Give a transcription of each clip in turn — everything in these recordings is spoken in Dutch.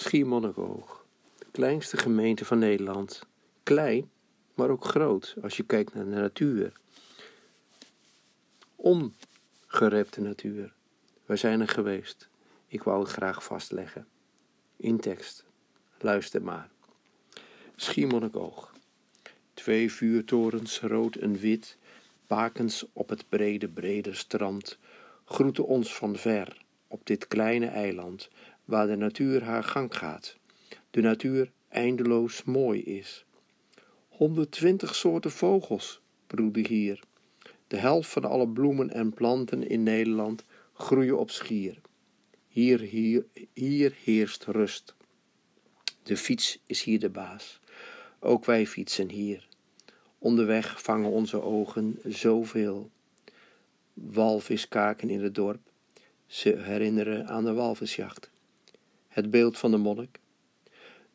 Schiermonnikoog, de kleinste gemeente van Nederland. Klein, maar ook groot als je kijkt naar de natuur. Ongerepte natuur. Wij zijn er geweest. Ik wou het graag vastleggen. In tekst. Luister maar. Schiermonnikoog. Twee vuurtorens, rood en wit, bakens op het brede, brede strand, groeten ons van ver op dit kleine eiland waar de natuur haar gang gaat. De natuur eindeloos mooi is. 120 soorten vogels broeden hier. De helft van alle bloemen en planten in Nederland groeien op schier. Hier, hier, hier heerst rust. De fiets is hier de baas. Ook wij fietsen hier. Onderweg vangen onze ogen zoveel. Walviskaken in het dorp. Ze herinneren aan de walvisjacht het beeld van de monnik,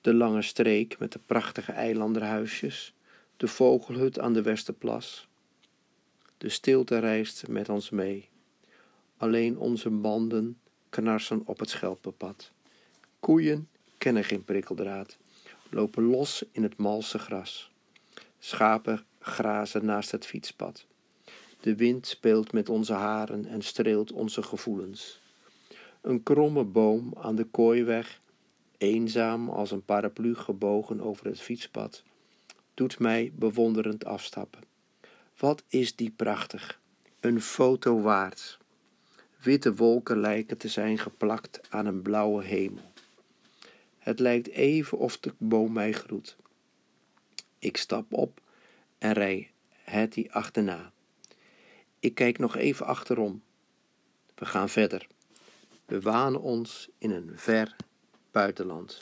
de lange streek met de prachtige eilanderhuisjes, de vogelhut aan de Westerplas. De stilte reist met ons mee. Alleen onze banden knarsen op het schelpenpad. Koeien kennen geen prikkeldraad, lopen los in het malse gras. Schapen grazen naast het fietspad. De wind speelt met onze haren en streelt onze gevoelens. Een kromme boom aan de kooiweg, eenzaam als een paraplu gebogen over het fietspad, doet mij bewonderend afstappen. Wat is die prachtig, een foto waard. Witte wolken lijken te zijn geplakt aan een blauwe hemel. Het lijkt even of de boom mij groet. Ik stap op en rij Hetty achterna. Ik kijk nog even achterom. We gaan verder. We wanen ons in een ver buitenland.